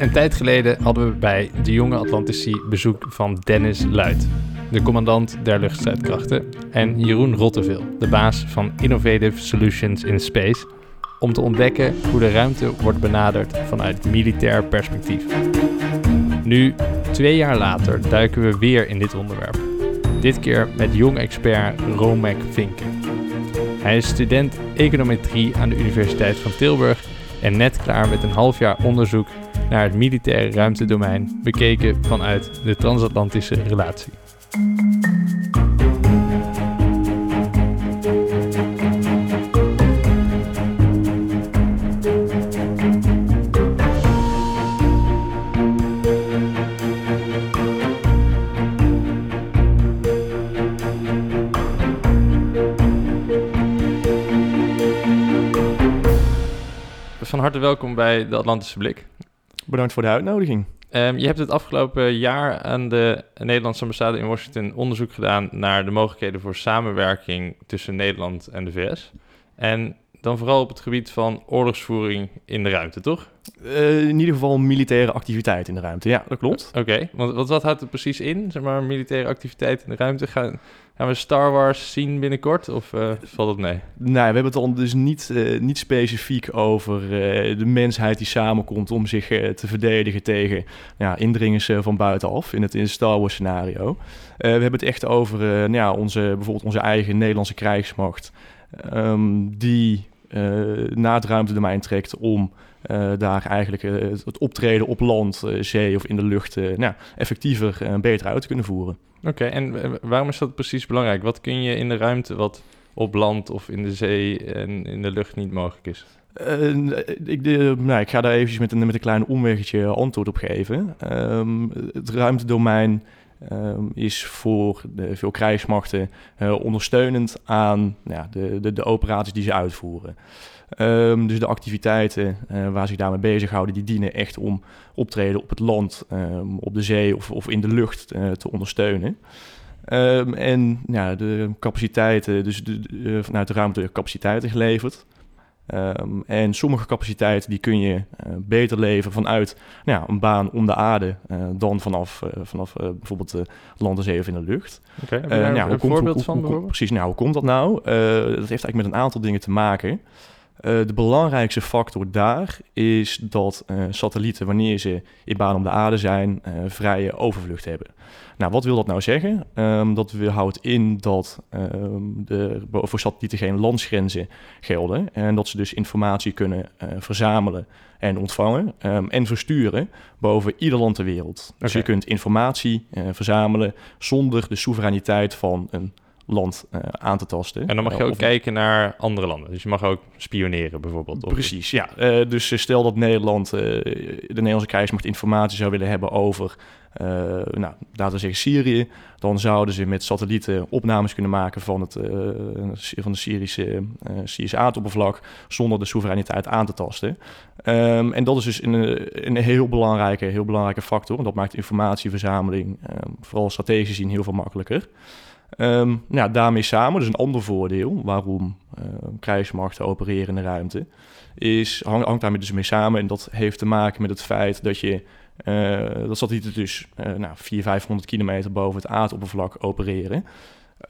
Een tijd geleden hadden we bij de jonge Atlantici bezoek van Dennis Luit, de commandant der luchtstrijdkrachten, en Jeroen Rotteveel, de baas van Innovative Solutions in Space, om te ontdekken hoe de ruimte wordt benaderd vanuit militair perspectief. Nu, twee jaar later, duiken we weer in dit onderwerp. Dit keer met jong expert Romek Vinken. Hij is student econometrie aan de Universiteit van Tilburg en net klaar met een half jaar onderzoek naar het militaire ruimtedomein bekeken vanuit de transatlantische relatie. Van harte welkom bij de Atlantische Blik. Bedankt voor de uitnodiging. Um, je hebt het afgelopen jaar aan de Nederlandse ambassade in Washington onderzoek gedaan naar de mogelijkheden voor samenwerking tussen Nederland en de VS. En dan vooral op het gebied van oorlogsvoering in de ruimte, toch? Uh, in ieder geval militaire activiteit in de ruimte, ja, dat klopt. Oké, want wat, wat houdt het precies in, zeg maar, militaire activiteit in de ruimte? Gaan, gaan we Star Wars zien binnenkort of uh, valt het mee? Nee, we hebben het dan dus niet, uh, niet specifiek over de mensheid die samenkomt om zich te verdedigen tegen ja, indringers van buitenaf in het, in het Star Wars scenario. we hebben het echt over nou ja, onze, bijvoorbeeld onze eigen Nederlandse krijgsmacht, um, die naar het ruimtedomein trekt om uh, daar eigenlijk uh, het optreden op land, uh, zee of in de lucht nou, effectiever en beter uit te kunnen voeren. Oké, okay, en waarom is dat precies belangrijk? Wat kun je in de ruimte wat op land of in de zee en in de lucht niet mogelijk is? ik, de, nou, ik ga daar eventjes met een, met een klein omweggetje antwoord op geven. Um, het ruimtedomein um, is voor de, veel krijgsmachten ondersteunend aan ja, de, de, de operaties die ze uitvoeren. Um, dus de activiteiten uh, waar zich daarmee bezighouden, die dienen echt om optreden op het land, um, op de zee of, of in de lucht uh, te ondersteunen. Um, en ja, de capaciteiten, dus de, de, vanuit de ruimte capaciteiten geleverd. en sommige capaciteiten die kun je uh, beter leveren vanuit nou ja, een baan om de aarde dan vanaf, vanaf bijvoorbeeld land, de zee of in de lucht. Oké, okay, nou, een voorbeeld hoe, van? Hoe, precies, nou, hoe komt dat nou? dat heeft eigenlijk met een aantal dingen te maken. Uh, de belangrijkste factor daar is dat uh, satellieten, wanneer ze in baan om de aarde zijn, uh, vrije overvlucht hebben. Nou, wat wil dat nou zeggen? Um, dat houdt in dat um, de, voor satellieten geen landsgrenzen gelden en dat ze dus informatie kunnen verzamelen en ontvangen um, en versturen boven ieder land ter wereld. Okay. Dus je kunt informatie verzamelen zonder de soevereiniteit van een land uh, aan te tasten. En dan mag je ook kijken naar andere landen. Dus je mag ook spioneren bijvoorbeeld. Precies, ja. Uh, dus stel dat Nederland, uh, de Nederlandse krijgsmacht informatie zou willen hebben over, nou, laten we zeggen Syrië, dan zouden ze met satellieten opnames kunnen maken van het, van de Syrische, Syrische aardoppervlak zonder de soevereiniteit aan te tasten. Um, en dat is dus een, een heel, belangrijke, heel belangrijke factor. En dat maakt informatieverzameling, um, vooral strategisch gezien, heel veel makkelijker. Um, daarmee samen, dus een ander voordeel waarom uh, krijgsmachten opereren in de ruimte, is, hang, hangt daarmee dus mee samen. En dat heeft te maken met het feit dat je, uh, dat satellieten dus uh, nou, 400, 500 kilometer boven het aardoppervlak opereren.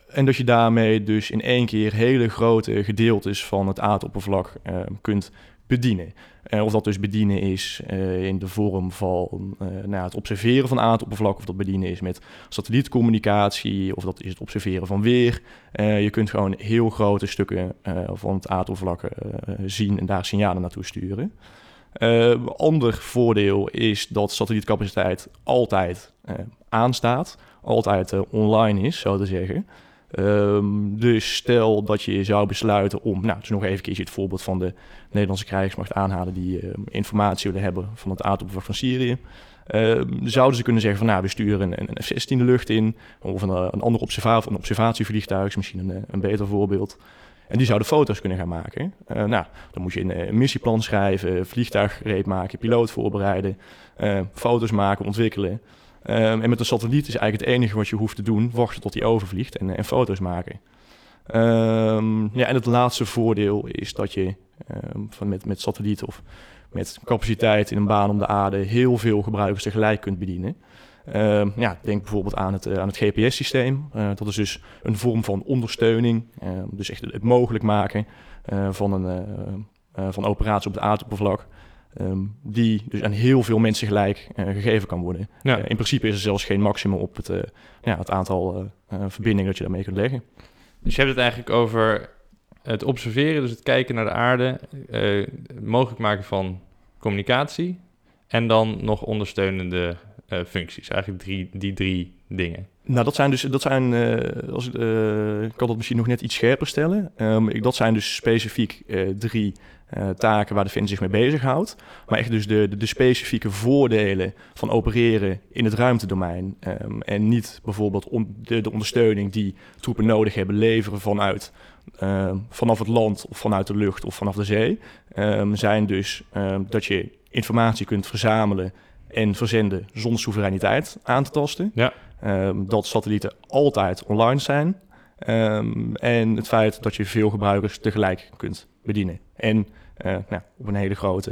En dat je daarmee dus in één keer hele grote gedeeltes van het aardoppervlak kunt bedienen. Uh, of dat dus bedienen is uh, in de vorm van uh, nou, het observeren van aardoppervlak, of dat bedienen is met satellietcommunicatie, of dat is het observeren van weer. je kunt gewoon heel grote stukken van het aardoppervlak zien en daar signalen naartoe sturen. ander voordeel is dat satellietkapaciteit altijd aanstaat, altijd online is, zo te zeggen. Um, dus stel dat je zou besluiten om, nou, dus nog even keer het voorbeeld van de Nederlandse krijgsmacht aanhalen die uh, informatie willen hebben van het aardoppervlak van Syrië. Uh, zouden ze kunnen zeggen van, nou, we sturen een, een F-16 de lucht in, of een, een ander een observatievliegtuig, is misschien een, een beter voorbeeld. En die zouden foto's kunnen gaan maken. Uh, nou, dan moet je een, missieplan schrijven, vliegtuig reed maken, piloot voorbereiden, uh, foto's maken, ontwikkelen. Um, en met een satelliet is eigenlijk het enige wat je hoeft te doen, wachten tot hij overvliegt en, en foto's maken. Um, ja, en het laatste voordeel is dat je ehm, van met, met satellieten of met capaciteit in een baan om de aarde heel veel gebruikers tegelijk kunt bedienen. Ehm, ja, denk bijvoorbeeld aan het, aan het GPS-systeem. dat is dus een vorm van ondersteuning. Ehm, dus echt het mogelijk maken van een van operatie op het aardoppervlak. Ehm, die dus aan heel veel mensen gelijk uh, gegeven kan worden. Ja. Uh, in principe is er zelfs geen maximum op het, uh, ja, het aantal verbindingen dat je daarmee kunt leggen. Dus je hebt het eigenlijk over het observeren, dus het kijken naar de aarde, mogelijk maken van communicatie en dan nog ondersteunende functies. Eigenlijk drie, die drie dingen. Nou, dat zijn dus, dat zijn, als, ik kan dat misschien nog net iets scherper stellen. Um, dat zijn dus specifiek drie uh, taken waar de Fin zich mee bezighoudt. Maar echt dus de, de, de, specifieke voordelen van opereren in het ruimtedomein. Um, en niet bijvoorbeeld on, de, de, ondersteuning die troepen nodig hebben leveren vanuit, uh, vanaf het land of vanuit de lucht of vanaf de zee. Um, zijn dus um, dat je informatie kunt verzamelen en verzenden zonder soevereiniteit aan te tasten. Ja. dat satellieten altijd online zijn. en het feit dat je veel gebruikers tegelijk kunt bedienen. En nou, op een hele grote,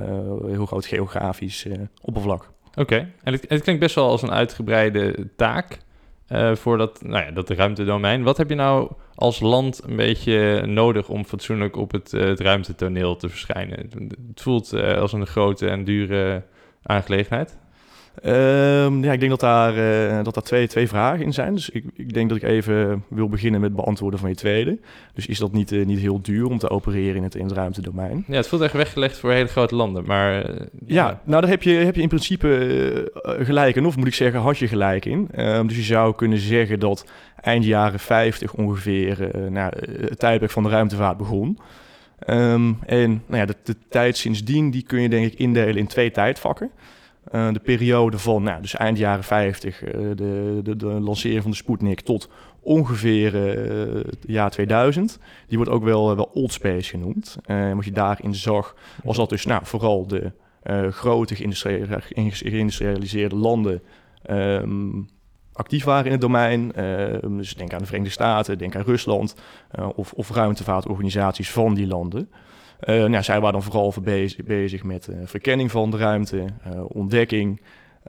uh, heel groot geografisch uh, oppervlak. Oké, en het, het, klinkt best wel als een uitgebreide taak voor dat, nou ja, dat ruimtedomein. Wat heb je nou als land een beetje nodig om fatsoenlijk op het, het ruimtetoneel te verschijnen? Het voelt als een grote en dure aangelegenheid. Um, ja, ik denk dat daar, uh, dat daar twee, twee vragen in zijn. Dus ik, ik denk dat ik even wil beginnen met beantwoorden van je tweede. Dus is dat niet, uh, niet heel duur om te opereren in het, in het ruimtedomein? Ja, het voelt echt weggelegd voor hele grote landen, maar... Uh, ja, nou daar heb je, heb je in principe gelijk in, of moet ik zeggen, had je gelijk in. Um, dus je zou kunnen zeggen dat eind jaren 50 ongeveer nou, het tijdperk van de ruimtevaart begon. Um, en nou ja, de, de tijd sindsdien die kun je denk ik indelen in twee tijdvakken. Uh, de periode van, nou, dus eind jaren 50, uh, de, de, de, lancering van de Sputnik, tot ongeveer uh, het jaar 2000. Die wordt ook wel, wel old space genoemd. wat je daarin zag, was dat dus nou, vooral de grote geïndustrialiseerde landen um, actief waren in het domein. dus denk aan de Verenigde Staten, denk aan Rusland of, of ruimtevaartorganisaties van die landen. Uh, nou, zij waren dan vooral bezig, met uh, verkenning van de ruimte, uh, ontdekking.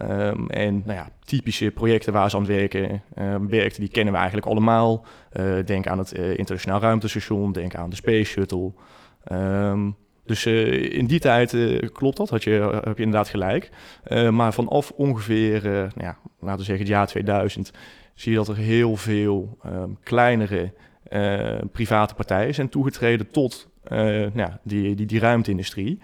Um, en nou ja, typische projecten waar ze aan het werken, werkten, die kennen we eigenlijk allemaal. denk aan het internationaal ruimtestation, denk aan de Space Shuttle. Um, dus in die tijd klopt dat, had je, heb je inderdaad gelijk. maar vanaf ongeveer, nou ja, laten we zeggen het jaar 2000, zie je dat er heel veel kleinere private partijen zijn toegetreden tot uh, ja, die, die, die ruimteindustrie.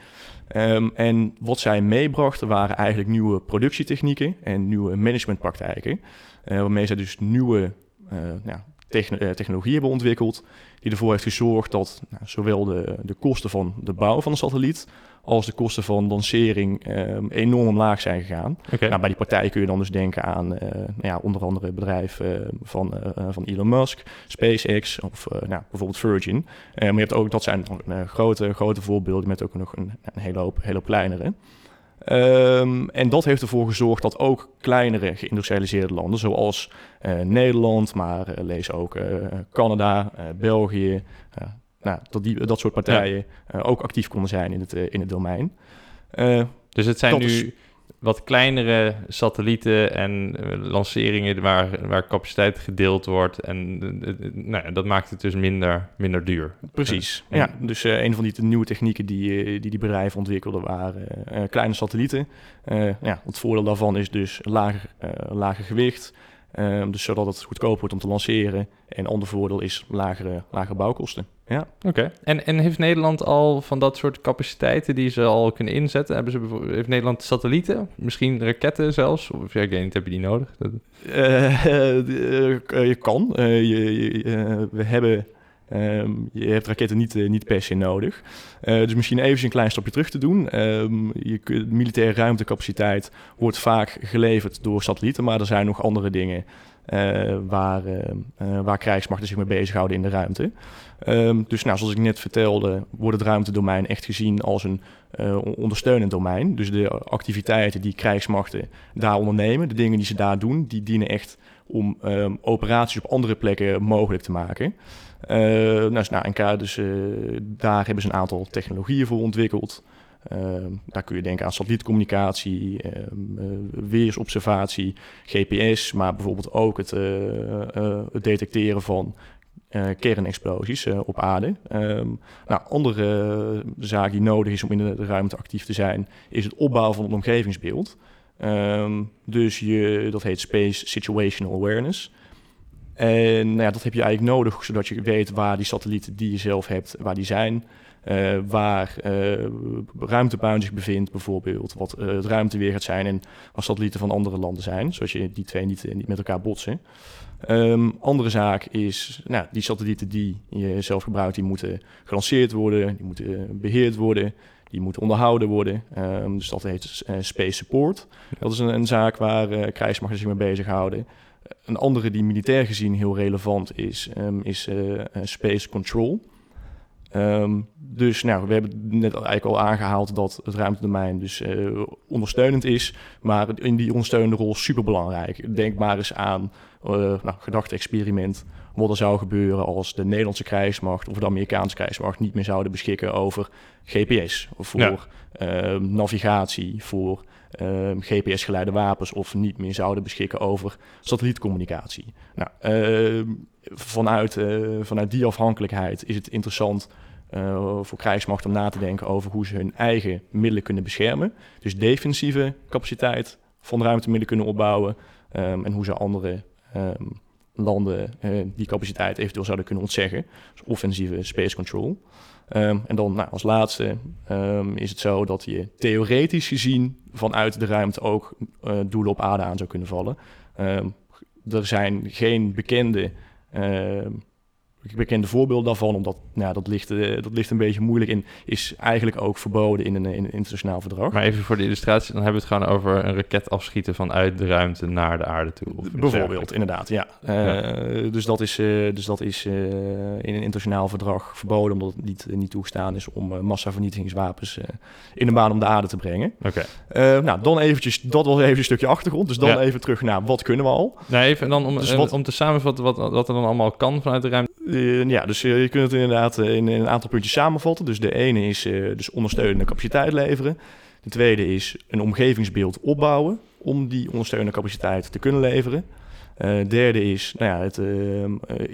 Um, en wat zij meebrachten waren eigenlijk nieuwe productietechnieken en nieuwe managementpraktijken. Uh, waarmee zij dus nieuwe uh, ja, technologie hebben ontwikkeld. Die ervoor heeft gezorgd dat nou, zowel de, de kosten van de bouw van een satelliet als de kosten van lancering um, enorm omlaag zijn gegaan. Okay. Nou, bij die partijen kun je dan dus denken aan uh, nou ja, onder andere bedrijven uh, van, uh, van Elon Musk, SpaceX of nou, bijvoorbeeld Virgin. maar je hebt ook, dat zijn grote, grote voorbeelden met ook nog een, een hele, hoop, hele hoop kleinere. Um, en dat heeft ervoor gezorgd dat ook kleinere geïndustrialiseerde landen, zoals Nederland, maar lees ook Canada, België, nou, dat, die, dat soort partijen ja. ook actief konden zijn in het, in het domein. Dus het zijn nu is... wat kleinere satellieten en lanceringen waar, waar capaciteit gedeeld wordt. En nou, dat maakt het dus minder, minder duur. Precies. Ja, dus een van die nieuwe technieken die die, die bedrijven ontwikkelden waren kleine satellieten. ja, het voordeel daarvan is dus lager, lager gewicht. Dus zodat het goedkoop wordt om te lanceren. En ander voordeel is lagere, lagere bouwkosten. Ja. Oké. En, en heeft Nederland al van dat soort capaciteiten die ze al kunnen inzetten? Hebben ze heeft Nederland satellieten? Misschien raketten zelfs? Of ja, ik weet niet, heb je die nodig? Dat... Uh, je kan. Uh, je, je, we hebben Um, je hebt raketten niet, uh, niet per se nodig. Uh, dus misschien even een klein stapje terug te doen. Um, je, militaire ruimtecapaciteit wordt vaak geleverd door satellieten, maar er zijn nog andere dingen uh, waar, waar krijgsmachten zich mee bezighouden in de ruimte. Um, dus nou, zoals ik net vertelde, wordt het ruimtedomein echt gezien als een ondersteunend domein. Dus de activiteiten die krijgsmachten daar ondernemen, de dingen die ze daar doen, die dienen echt om ehm, operaties op andere plekken mogelijk te maken. Uh, nou, nou, dus uh, daar hebben ze een aantal technologieën voor ontwikkeld. Ehm, daar kun je denken aan satellietcommunicatie, ehm, eh, weersobservatie, GPS, maar bijvoorbeeld ook het, eh, eh, het detecteren van kernexplosies op aarde. Um, nou, andere zaak die nodig is om in de ruimte actief te zijn, is het opbouwen van een omgevingsbeeld. dus je, dat heet Space Situational Awareness. En nou ja, dat heb je eigenlijk nodig, zodat je weet waar die satellieten die je zelf hebt, waar die zijn. Uh, waar uh, ruimtebaan zich bevindt, bijvoorbeeld. Wat uh, het ruimteweer gaat zijn en waar satellieten van andere landen zijn. Zodat je die twee niet, niet met elkaar botsen. Um, andere zaak is, nou, die satellieten die je zelf gebruikt, die moeten gelanceerd worden, die moeten beheerd worden, die moeten onderhouden worden. Um, dus dat heet Space Support. Dat is een, een zaak waar uh, krijgsmachten zich mee bezighouden. Een andere die militair gezien heel relevant is, um, is Space Control. Um, dus nou, we hebben net eigenlijk al aangehaald dat het ruimtedomein dus uh, ondersteunend is, maar in die ondersteunende rol superbelangrijk. Denk maar eens aan uh, nou, gedachte-experiment, wat er zou gebeuren als de Nederlandse krijgsmacht of de Amerikaanse krijgsmacht niet meer zouden beschikken over GPS, voor ja. uh, navigatie, voor uh, GPS-geleide wapens of niet meer zouden beschikken over satellietcommunicatie. Nou, uh, vanuit, uh, vanuit die afhankelijkheid is het interessant uh, voor krijgsmacht om na te denken over hoe ze hun eigen middelen kunnen beschermen. Dus defensieve capaciteit van ruimtemiddelen kunnen opbouwen um, en hoe ze andere landen uh, die capaciteit eventueel zouden kunnen ontzeggen. Dus offensieve space control. Um, en dan nou, als laatste um, is het zo dat je theoretisch gezien vanuit de ruimte ook uh, doelen op aarde aan zou kunnen vallen. Um, er zijn geen bekende bekende voorbeeld daarvan, omdat nou, dat, ligt, uh, dat ligt een beetje moeilijk in, is eigenlijk ook verboden in een, in een internationaal verdrag. Maar even voor de illustratie, dan hebben we het gewoon over een raket afschieten vanuit de ruimte naar de aarde toe. Of Bijvoorbeeld, inderdaad, ja. Uh, ja. Dus dat is, uh, dus dat is in een internationaal verdrag verboden, omdat het niet, niet toegestaan is om massavernietigingswapens in een baan om de aarde te brengen. Oké. Okay. nou, dan eventjes, dat was even een stukje achtergrond, dus dan ja. even terug naar wat kunnen we al. Nee, even en dan om, dus wat, om te samenvatten wat, wat er dan allemaal kan vanuit de ruimte. Uh, ja, dus uh, je kunt het inderdaad in, in, een aantal puntjes samenvatten. Dus de ene is uh, dus ondersteunende capaciteit leveren. De tweede is een omgevingsbeeld opbouwen om die ondersteunende capaciteit te kunnen leveren. derde is nou ja, het,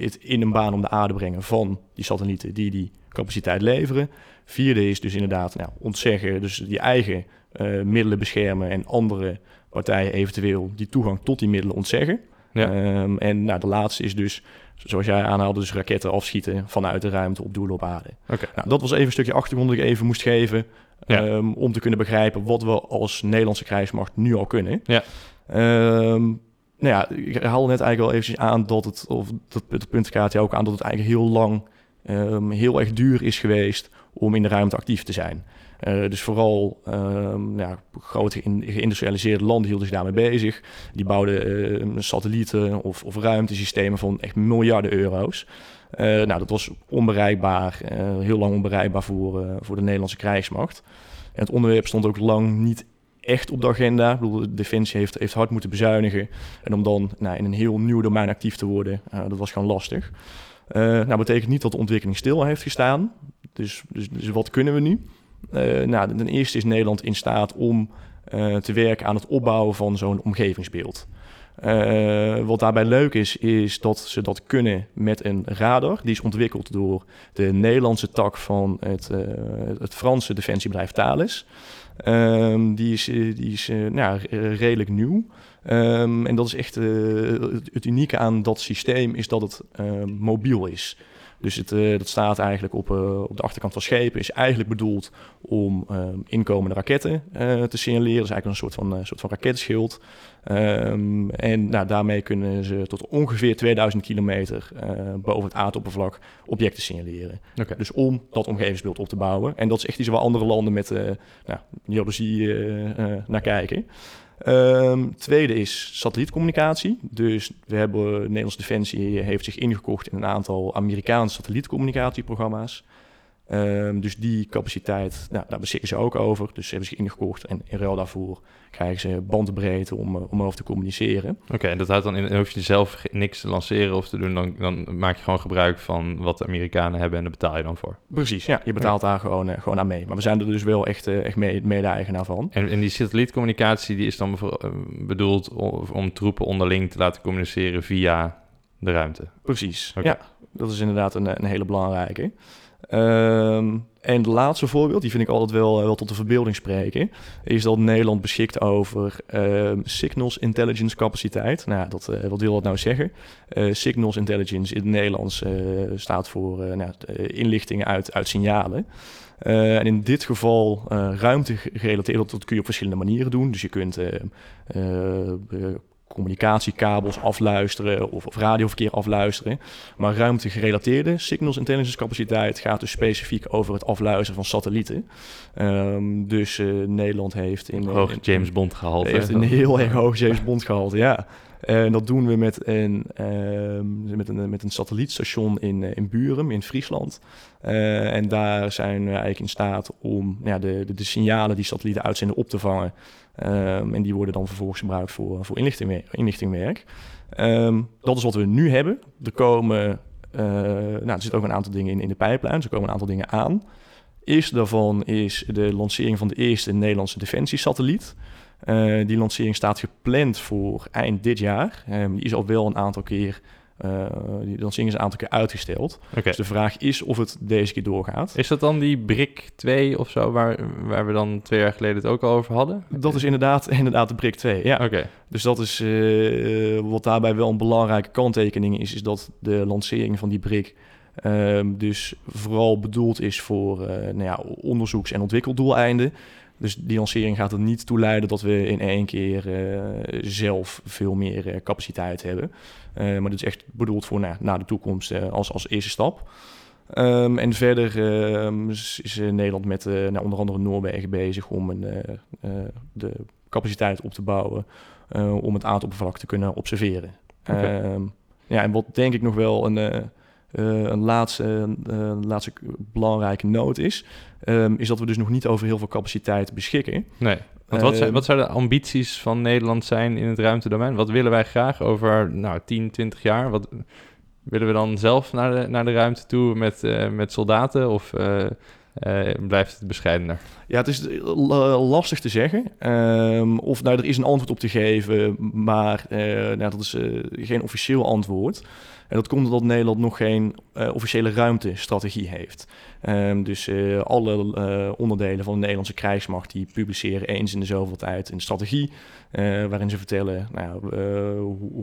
het, in een baan om de aarde brengen van die satellieten die die capaciteit leveren. Vierde is dus inderdaad nou, ontzeggen, dus die eigen middelen beschermen en andere partijen eventueel die toegang tot die middelen ontzeggen. Ja. Um, en nou, de laatste is dus zoals jij aanhaalde, dus raketten afschieten vanuit de ruimte op doelen op aarde. Okay. Nou, dat was even een stukje achtergrond dat ik even moest geven ja. um, om te kunnen begrijpen wat we als Nederlandse krijgsmacht nu al kunnen. Ja. Um, nou ja, ik haalde net eigenlijk al eventjes aan dat het, of dat het punt ja ook aan dat het eigenlijk heel lang heel erg duur is geweest om in de ruimte actief te zijn. Uh, dus vooral um, ja, grote geïndustrialiseerde landen hielden zich daarmee bezig. Die bouwden uh, satellieten of, of ruimtesystemen van echt miljarden euro's. Uh, nou, dat was onbereikbaar, heel lang onbereikbaar voor, voor de Nederlandse krijgsmacht. En het onderwerp stond ook lang niet echt op de agenda. Ik bedoel, de Defensie heeft, heeft hard moeten bezuinigen. En om dan nou, in een heel nieuw domein actief te worden, dat was gewoon lastig. nou, betekent niet dat de ontwikkeling stil heeft gestaan. Dus, dus, dus wat kunnen we nu? Uh, nou, ten eerste is Nederland in staat om uh, te werken aan het opbouwen van zo'n omgevingsbeeld. Uh, wat daarbij leuk is, is dat ze dat kunnen met een radar. Die is ontwikkeld door de Nederlandse tak van het, het Franse defensiebedrijf Thales. Um, die is, die is nou, redelijk nieuw. Um, en dat is echt het, het unieke aan dat systeem, is dat het mobiel is. Dus het, uh, dat staat eigenlijk op, uh, op de achterkant van schepen. Is eigenlijk bedoeld om uh, inkomende raketten te signaleren. Dus eigenlijk een soort van, soort van raketschild. Um, en nou, daarmee kunnen ze tot ongeveer 2000 kilometer boven het aardoppervlak objecten signaleren. Okay. Dus om dat omgevingsbeeld op te bouwen. En dat is echt iets waar andere landen met nou, jaloezie naar kijken. Um, tweede is satellietcommunicatie. Dus we hebben, Nederlandse Defensie heeft zich ingekocht in een aantal Amerikaanse satellietcommunicatieprogramma's. Ehm, dus die capaciteit, nou, daar beschikken ze ook over. Dus ze hebben zich ingekocht en in ruil daarvoor krijgen ze bandbreedte om, uh, om over te communiceren. Oké, en dat houdt dan in, hoef je zelf niks te lanceren of te doen, dan, dan maak je gewoon gebruik van wat de Amerikanen hebben en daar betaal je dan voor. Precies, ja, je betaalt daar gewoon, uh, gewoon aan mee. Maar we zijn er dus wel echt, uh, echt mee, mede-eigenaar van. En, en die satellietcommunicatie die is dan bedoeld om, om troepen onderling te laten communiceren via de ruimte? Precies, okay. ja. Dat is inderdaad een, een hele belangrijke. Um, en het laatste voorbeeld, die vind ik altijd wel, wel tot de verbeelding spreken, is dat Nederland beschikt over uh, signals intelligence capaciteit. Nou, dat, uh, wat wil dat nou zeggen? Uh, signals intelligence in het Nederlands eh, staat voor nou, inlichtingen uit, uit signalen. en in dit geval ruimte gerelateerd, dat kun je op verschillende manieren doen. Dus je kunt communicatiekabels afluisteren of, of radioverkeer afluisteren. Maar ruimtegerelateerde signals intelligence capaciteit gaat dus specifiek over het afluisteren van satellieten. Um, dus uh, Nederland heeft in... Hoog James Bond gehaald. Heeft een heel erg hoog James Bond gehaald, ja. En dat doen we met een, uh, met een, met een satellietstation in, in Buren, in Friesland. Uh, en daar zijn we eigenlijk in staat om ja, de, de, de signalen die satellieten uitzenden op te vangen. Um, en die worden dan vervolgens gebruikt voor, voor inlichtingwerk. inlichtingwerk. Um, dat is wat we nu hebben. Er komen, uh, nou, er zitten ook een aantal dingen in, in de pijplijn. Er komen een aantal dingen aan. Eerste daarvan is de lancering van de eerste Nederlandse defensiesatelliet. Uh, die lancering staat gepland voor eind dit jaar. Um, die is al wel een aantal keer uh, die lancering is een aantal keer uitgesteld. Okay. Dus de vraag is of het deze keer doorgaat. Is dat dan die BRIC 2 of zo, waar, waar we dan twee jaar geleden het ook al over hadden? Dat is inderdaad, inderdaad de BRIC 2, ja. Okay. Dus dat is uh, wat daarbij wel een belangrijke kanttekening is, is dat de lancering van die BRIC um, dus vooral bedoeld is voor uh, nou ja, onderzoeks- en ontwikkeldoeleinden. Dus die lancering gaat er niet toe leiden dat we in één keer uh, zelf veel meer uh, capaciteit hebben. Uh, maar dat is echt bedoeld voor nou, naar de toekomst als, als eerste stap. Um, en verder um, is, is Nederland met nou, onder andere Noorwegen bezig om een, de capaciteit op te bouwen om het aardoppervlak te kunnen observeren. Okay. Um, ja, en wat denk ik nog wel een uh, een laatste, uh, laatste belangrijke noot is, um, is dat we dus nog niet over heel veel capaciteit beschikken. Nee. Want wat, zijn, wat zouden de ambities van Nederland zijn in het ruimtedomein? Wat willen wij graag over nou, 10, 20 jaar? Wat, willen we dan zelf naar de, naar de ruimte toe met, met soldaten of blijft het bescheidener? Ja, het is lastig te zeggen. Um, of nou, er is een antwoord op te geven, maar nou, dat is geen officieel antwoord. En dat komt omdat Nederland nog geen officiële ruimtestrategie heeft. Um, dus alle onderdelen van de Nederlandse krijgsmacht die publiceren eens in de zoveel tijd een strategie. waarin ze vertellen nou,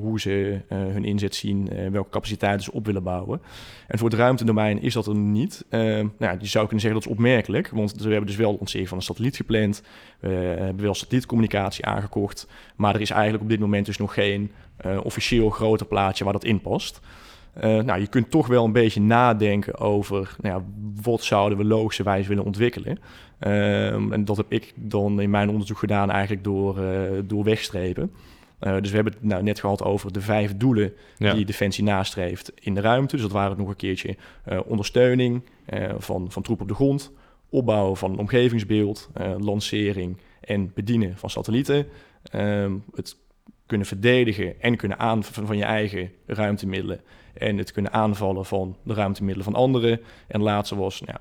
hoe ze hun inzet zien, welke capaciteiten ze op willen bouwen. En voor het ruimtedomein is dat er niet. Ehm, nou, je zou kunnen zeggen dat is opmerkelijk, want we hebben dus wel de van een satelliet gepland. We hebben wel satellietcommunicatie aangekocht. Maar er is eigenlijk op dit moment dus nog geen uh, officieel groter plaatje waar dat in past. Uh, nou, je kunt toch wel een beetje nadenken over nou ja, wat zouden we logischerwijs willen ontwikkelen. Um, en dat heb ik dan in mijn onderzoek gedaan eigenlijk door, door wegstrepen. Uh, dus we hebben het nou net gehad over de vijf doelen ja. die Defensie nastreeft in de ruimte. Dus dat waren nog een keertje ondersteuning van, van troepen op de grond, opbouwen van een omgevingsbeeld, lancering en bedienen van satellieten. Um, het kunnen verdedigen en kunnen aanvallen van je eigen ruimtemiddelen. En het kunnen aanvallen van de ruimtemiddelen van anderen. En laatste was, nou,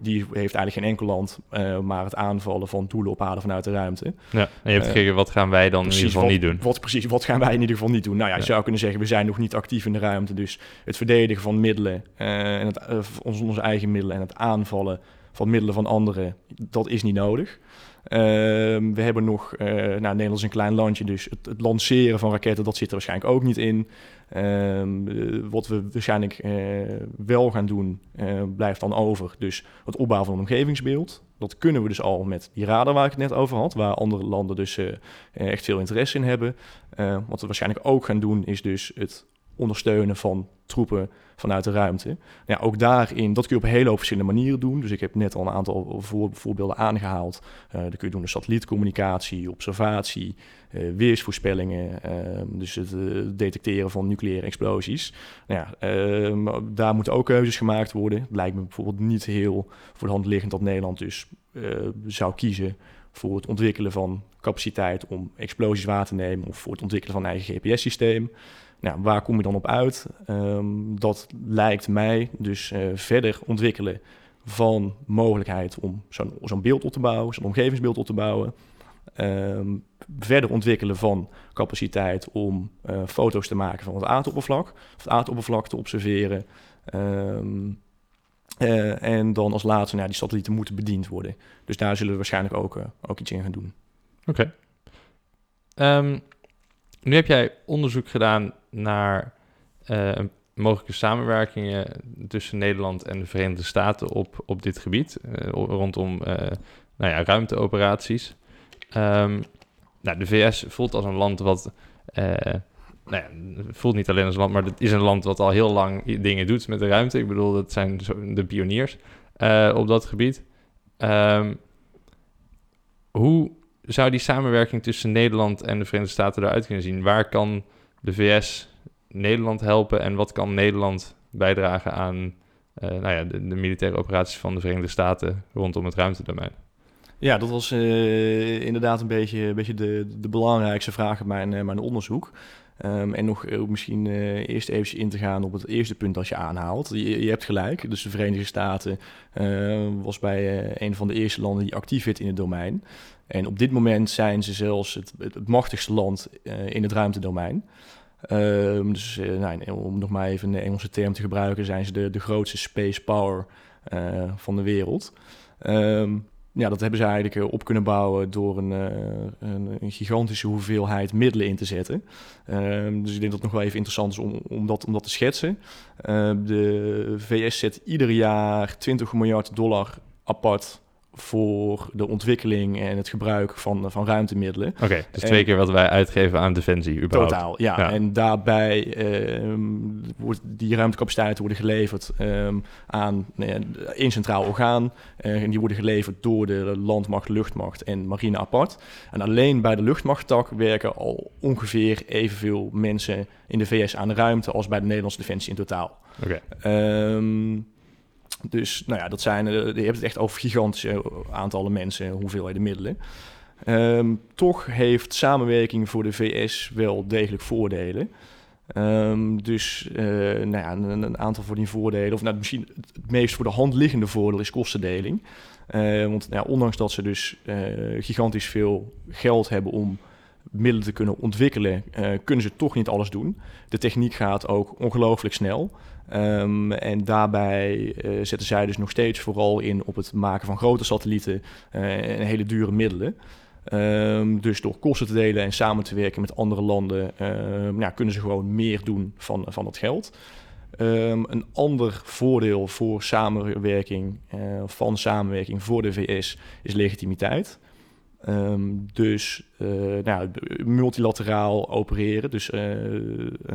die heeft eigenlijk geen enkel land, uh, maar het aanvallen van doelen op aarde vanuit de ruimte. Ja, en je hebt gekeken, uh, wat gaan wij dan in ieder geval wat, niet doen? Wat, precies, wat gaan wij in ieder geval niet doen? Nou ja, je ja. zou kunnen zeggen, we zijn nog niet actief in de ruimte, dus het verdedigen van middelen, uh, en het, onze, onze eigen middelen en het aanvallen van middelen van anderen, dat is niet nodig. Uh, we hebben nog, uh, nou, Nederland is een klein landje, dus het, lanceren van raketten, dat zit er waarschijnlijk ook niet in. Uh, wat we waarschijnlijk eh, wel gaan doen, eh, blijft dan over. Dus het opbouwen van een omgevingsbeeld. Dat kunnen we dus al met die radar waar ik het net over had, waar andere landen dus echt veel interesse in hebben. wat we waarschijnlijk ook gaan doen, is dus het ondersteunen van troepen vanuit de ruimte. Ja, ook daarin, dat kun je op een hele hoop verschillende manieren doen. Dus ik heb net al een aantal voorbeelden aangehaald. Uh, dat kun je doen door satellietcommunicatie, observatie, uh, weersvoorspellingen. Ehm, dus het detecteren van nucleaire explosies. Nou ja, ehm, daar moeten ook keuzes gemaakt worden. Het lijkt me bijvoorbeeld niet heel voor de hand liggend dat Nederland dus zou kiezen voor het ontwikkelen van capaciteit om explosies waar te nemen of voor het ontwikkelen van een eigen GPS-systeem. Nou, waar kom je dan op uit? Ehm, dat lijkt mij dus uh, verder ontwikkelen van mogelijkheid om zo'n zo'n beeld op te bouwen, zo'n omgevingsbeeld op te bouwen. Um, verder ontwikkelen van capaciteit om uh, foto's te maken van het aardoppervlak, het aardoppervlak te observeren. Um, uh, en dan als laatste, nou, die satellieten moeten bediend worden. Dus daar zullen we waarschijnlijk ook, ook iets in gaan doen. Oké. Nu heb jij onderzoek gedaan naar uh, mogelijke samenwerkingen tussen Nederland en de Verenigde Staten op, op dit gebied, uh, rondom uh, nou ja, ruimteoperaties. Um, nou, de VS voelt als een land wat, nou ja, voelt niet alleen als een land, maar het is een land wat al heel lang dingen doet met de ruimte. Ik bedoel, dat zijn de pioniers op dat gebied. Um, hoe zou die samenwerking tussen Nederland en de Verenigde Staten eruit kunnen zien? Waar kan de VS Nederland helpen en wat kan Nederland bijdragen aan uh, nou ja, de, militaire operaties van de Verenigde Staten rondom het ruimtedomein? Ja, dat was uh, inderdaad een beetje, een beetje de, de belangrijkste vraag in mijn, mijn onderzoek. Um, en nog uh, misschien uh, eerst even in te gaan op het eerste punt dat je aanhaalt. Je, je hebt gelijk, dus de Verenigde Staten uh, was bij een van de eerste landen die actief werd in het domein. En op dit moment zijn ze zelfs het, het, het machtigste land in het ruimtedomein. Um, dus nou, om nog maar even een Engelse term te gebruiken, zijn ze de, de grootste space power van de wereld. Um, ja, dat hebben ze eigenlijk eh, op kunnen bouwen door een, eh, een, een gigantische hoeveelheid middelen in te zetten. Ehm, dus ik denk dat het nog wel even interessant is om, om, dat, om dat te schetsen. Ehm, de VS zet ieder jaar 20 miljard dollar apart voor de ontwikkeling en het gebruik van, van ruimtemiddelen. Oké, dus twee keer wat wij uitgeven aan defensie überhaupt. Totaal, ja. En daarbij um, wordt die ruimtecapaciteiten worden geleverd um, aan uh, één centraal orgaan. Uh, en die worden geleverd door de landmacht, luchtmacht en marine apart. En alleen bij de luchtmachttak werken al ongeveer evenveel mensen in de VS aan de ruimte als bij de Nederlandse defensie in totaal. Oké. Um, dus nou ja, dat zijn, je hebt het echt over gigantische aantallen mensen, hoeveelheden middelen. Um, toch heeft samenwerking voor de VS wel degelijk voordelen. Um, dus uh, nou ja, een, aantal van die voordelen, of nou, misschien het meest voor de hand liggende voordeel is kostendeling. Uh, want nou ja, ondanks dat ze dus uh, gigantisch veel geld hebben om middelen te kunnen ontwikkelen, kunnen ze toch niet alles doen. De techniek gaat ook ongelooflijk snel. Um, en daarbij uh, zetten zij dus nog steeds vooral in op het maken van grote satellieten uh, en hele dure middelen. Um, dus door kosten te delen en samen te werken met andere landen, ja, kunnen ze gewoon meer doen van, van dat geld. een ander voordeel voor samenwerking, van samenwerking voor de VS, is legitimiteit. Um, dus uh, nou, multilateraal opereren, dus uh,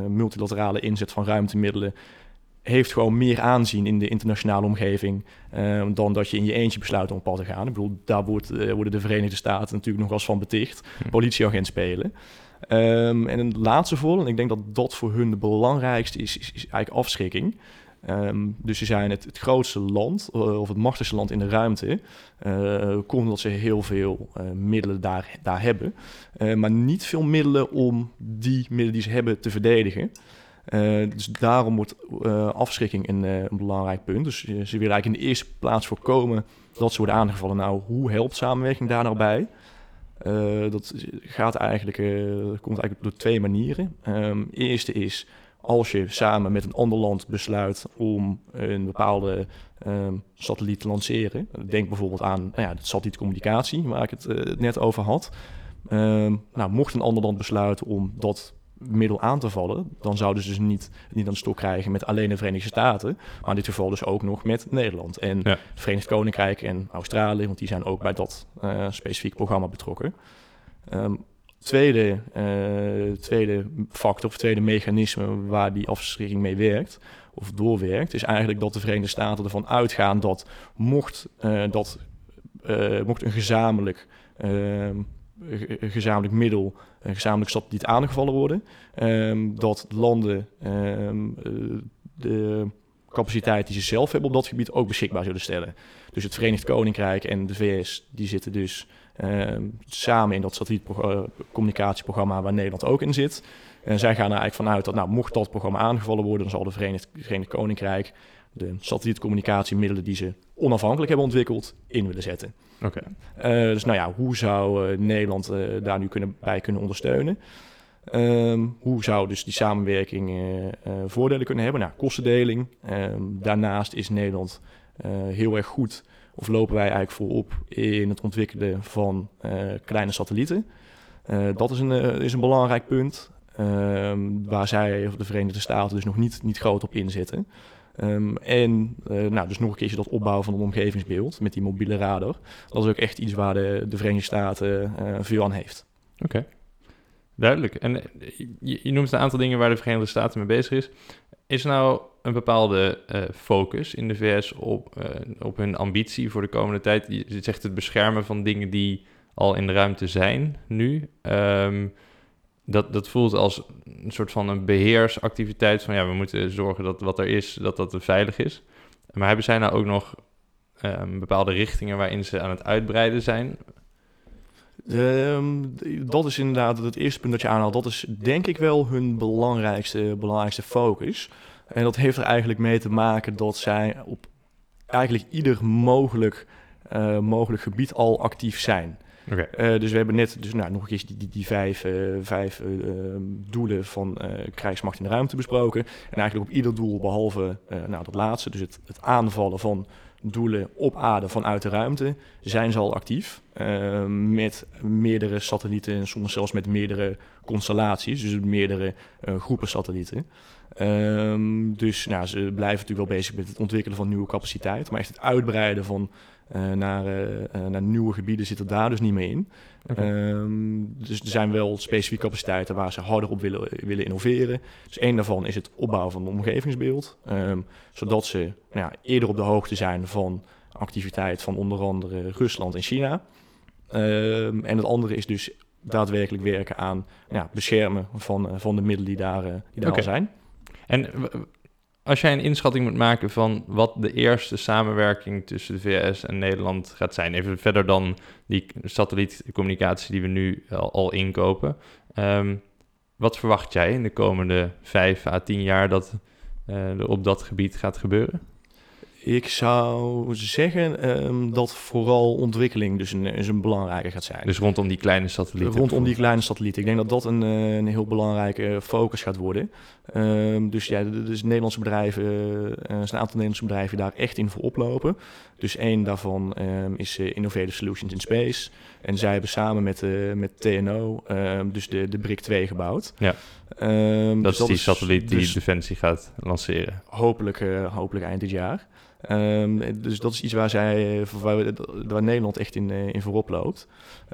multilaterale inzet van ruimtemiddelen heeft gewoon meer aanzien in de internationale omgeving uh, dan dat je in je eentje besluit om op pad te gaan. Ik bedoel, daar wordt, uh, worden de Verenigde Staten natuurlijk nog eens van beticht. Hm. Politieagent spelen. Um, en een laatste voordeel, en ik denk dat dat voor hun de belangrijkste is, is, is eigenlijk afschrikking. Um, dus ze zijn het, het grootste land, uh, of het machtigste land in de ruimte. Uh, komt omdat ze heel veel uh, middelen daar, daar hebben. maar niet veel middelen om die middelen die ze hebben te verdedigen. Dus daarom wordt afschrikking een, een, belangrijk punt. Dus ze willen eigenlijk in de eerste plaats voorkomen dat ze worden aangevallen. Nou, hoe helpt samenwerking daar nou bij? dat gaat eigenlijk, komt eigenlijk door twee manieren. Um, eerste is als je samen met een ander land besluit om een bepaalde um, satelliet te lanceren. Denk bijvoorbeeld aan nou ja, de satellietcommunicatie, waar ik het net over had. Um, nou, mocht een ander land besluiten om dat middel aan te vallen, dan zouden ze dus niet, niet aan de stok krijgen met alleen de Verenigde Staten, maar in dit geval dus ook nog met Nederland en het Verenigd Koninkrijk en Australië, want die zijn ook bij dat uh, specifiek programma betrokken. Um, tweede, uh, tweede factor of tweede mechanisme waar die afschrikking mee werkt of doorwerkt, is eigenlijk dat de Verenigde Staten ervan uitgaan dat mocht, uh, dat, uh, mocht een gezamenlijk, ehm, gezamenlijk middel, een gezamenlijk satelliet aangevallen worden, um, dat landen um, de capaciteit die ze zelf hebben op dat gebied ook beschikbaar zullen stellen. Dus het Verenigd Koninkrijk en de VS die zitten dus Ehm, samen in dat satellietcommunicatieprogramma waar Nederland ook in zit. En zij gaan er eigenlijk vanuit dat, nou, mocht dat programma aangevallen worden, dan zal de Verenigd, Verenigd Koninkrijk de satellietcommunicatiemiddelen die ze onafhankelijk hebben ontwikkeld in willen zetten. Oké. Eh, dus nou ja, hoe zou uh, Nederland uh, daar nu kunnen, bij kunnen ondersteunen? Um, hoe zou dus die samenwerking voordelen kunnen hebben? Nou, kostendeling. Um, daarnaast is Nederland heel erg goed of lopen wij eigenlijk voorop in het ontwikkelen van uh, kleine satellieten. Uh, dat is een, uh, is een belangrijk punt ehm, waar zij, of de Verenigde Staten, dus nog niet, niet groot op inzetten. Um, en nou, dus nog een keertje dat opbouwen van een omgevingsbeeld met die mobiele radar. Dat is ook echt iets waar de, de Verenigde Staten veel aan heeft. Oké. Duidelijk. En je, noemt een aantal dingen waar de Verenigde Staten mee bezig is. Is nou een bepaalde uh, focus in de VS op, uh, op hun ambitie voor de komende tijd? Je zegt het beschermen van dingen die al in de ruimte zijn nu. Um, dat, dat voelt als een soort van een beheersactiviteit van ja, we moeten zorgen dat wat er is, dat dat veilig is. Maar hebben zij nou ook nog um, bepaalde richtingen waarin ze aan het uitbreiden zijn? Um, dat is inderdaad het eerste punt dat je aanhaalt. Dat is denk ik wel hun belangrijkste, belangrijkste focus. En dat heeft er eigenlijk mee te maken dat zij op eigenlijk ieder mogelijk, uh, mogelijk gebied al actief zijn. Uh, dus we hebben net dus, nou, nog een keer die, die, die vijf, uh, vijf doelen van krijgsmacht in de ruimte besproken. En eigenlijk op ieder doel, behalve nou, dat laatste, dus het, het aanvallen van doelen op aarde vanuit de ruimte, zijn ze al actief. Uh, met meerdere satellieten en soms zelfs met meerdere constellaties, dus meerdere groepen satellieten. Um, dus nou, ze blijven natuurlijk wel bezig met het ontwikkelen van nieuwe capaciteit, maar echt het uitbreiden van uh, naar, naar nieuwe gebieden zit er daar dus niet meer in. Okay. Um, dus er zijn wel specifieke capaciteiten waar ze harder op willen, willen innoveren. Dus één daarvan is het opbouwen van een omgevingsbeeld, um, zodat ze nou ja, eerder op de hoogte zijn van activiteit van onder andere Rusland en China. Um, en het andere is dus daadwerkelijk werken aan ja, beschermen van, van de middelen die daar, die daar okay. al zijn. En als jij een inschatting moet maken van wat de eerste samenwerking tussen de VS en Nederland gaat zijn, even verder dan die satellietcommunicatie die we nu al, al inkopen, um, wat verwacht jij in de komende vijf à tien jaar dat uh, er op dat gebied gaat gebeuren? Ik zou zeggen um, dat vooral ontwikkeling dus een, dus een belangrijke gaat zijn. Dus rondom die kleine satellieten? Rondom die kleine satellieten. Ik denk dat dat een, een heel belangrijke focus gaat worden. Um, dus ja, dus Nederlandse bedrijven, uh, er zijn een aantal Nederlandse bedrijven daar echt in voor oplopen. Dus één daarvan um, is Innovative Solutions in Space. En zij hebben samen met, uh, met TNO dus de, de BRIC 2 gebouwd. Ja. dat dus is die satelliet die dus Defensie gaat lanceren. Hopelijk, hopelijk eind dit jaar. Um, dus dat is iets waar, zij, waar, waar Nederland echt in, in voorop loopt.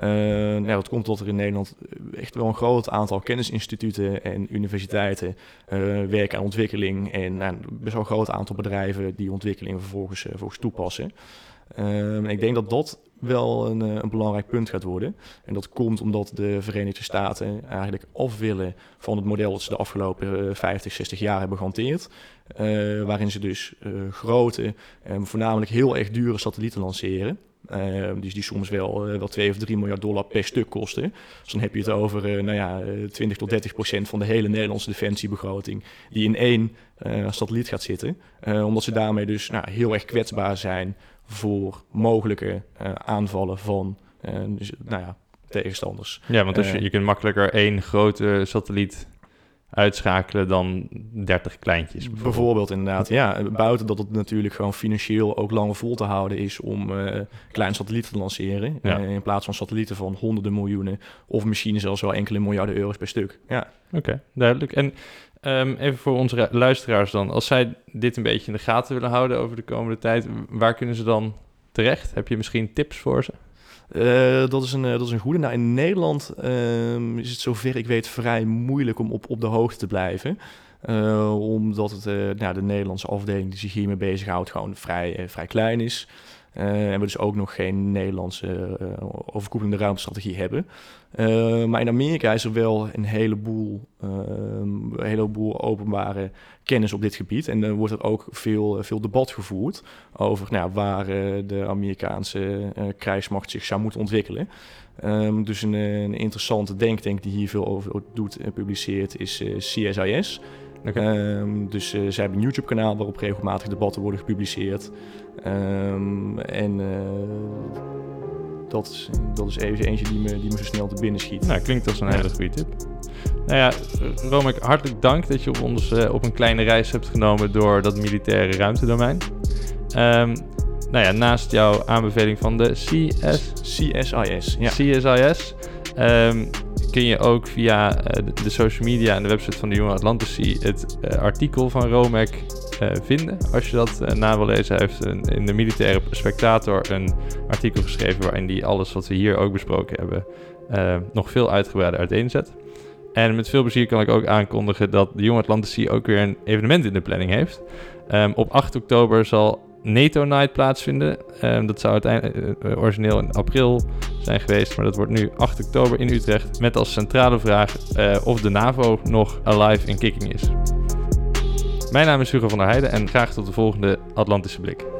Uh, ja, dat komt dat er in Nederland echt wel een groot aantal kennisinstituten en universiteiten uh, werken aan ontwikkeling. En nou, best wel een groot aantal bedrijven die ontwikkeling vervolgens, uh, vervolgens toepassen. Um, ik denk dat dat wel een, een, belangrijk punt gaat worden. En dat komt omdat de Verenigde Staten eigenlijk af willen van het model dat ze de afgelopen 50, 60 jaar hebben gehanteerd. Uh, waarin ze dus grote, en voornamelijk heel erg dure satellieten lanceren. Uh, dus die soms wel, uh, wel 2 of 3 miljard dollar per stuk kosten. Dus dan heb je het over uh, nou ja, 20 tot 30 procent van de hele Nederlandse defensiebegroting die in één satelliet gaat zitten. omdat ze daarmee dus nou, heel erg kwetsbaar zijn voor mogelijke aanvallen van dus, nou ja, tegenstanders. Ja, want als je, je kunt makkelijker één grote satelliet uitschakelen dan 30 kleintjes. Bijvoorbeeld, bijvoorbeeld inderdaad. Ja, buiten dat het natuurlijk gewoon financieel ook langer vol te houden is om uh, kleine satellieten te lanceren. Ja. Uh, in plaats van satellieten van honderden miljoenen of misschien zelfs wel enkele miljarden euro's per stuk. Ja. Oké, okay, duidelijk. En um, even voor onze luisteraars dan, als zij dit een beetje in de gaten willen houden over de komende tijd, waar kunnen ze dan terecht? Heb je misschien tips voor ze? Uh, dat, is een, dat is een goede. Nou, in Nederland uh, is het zover ik weet vrij moeilijk om op, op de hoogte te blijven. Uh, omdat het, nou, de Nederlandse afdeling die zich hiermee bezighoudt gewoon vrij, vrij klein is. Uh, en we dus ook nog geen Nederlandse uh, overkoepelende ruimtestrategie hebben. Uh, maar in Amerika is er wel een heleboel, een heleboel openbare kennis op dit gebied. En dan wordt er ook veel, veel debat gevoerd over nou, waar de Amerikaanse krijgsmacht zich zou moeten ontwikkelen. Um, dus een, een, interessante denktank die hier veel over doet en publiceert is CSIS. Okay. Um, dus uh, zij hebben een YouTube-kanaal waarop regelmatig debatten worden gepubliceerd. Um, en uh, dat, is, dat is even eentje die me, die me zo snel te binnen schiet. Nou, klinkt als een hele goede tip. Nou ja, Romek, hartelijk dank dat je op ons uh, op een kleine reis hebt genomen door dat militaire ruimtedomein. Um, nou ja, naast jouw aanbeveling van de CS... CSIS, ja. CSIS kun je ook via uh, de, social media en de website van de Jonge Atlantici het uh, artikel van Romek uh, vinden. Als je dat na wil lezen, hij heeft in de militaire spectator een artikel geschreven waarin hij alles wat we hier ook besproken hebben nog veel uitgebreider uiteenzet. En met veel plezier kan ik ook aankondigen dat de Jonge Atlantici ook weer een evenement in de planning heeft. Um, op 8 oktober zal NATO Night plaatsvinden. Um, dat zou uiteindelijk uh, origineel in april zijn geweest, maar dat wordt nu 8 oktober in Utrecht. Met als centrale vraag uh, of de NAVO nog alive in kicking is. Mijn naam is Hugo van der Heijden en graag tot de volgende Atlantische Blik.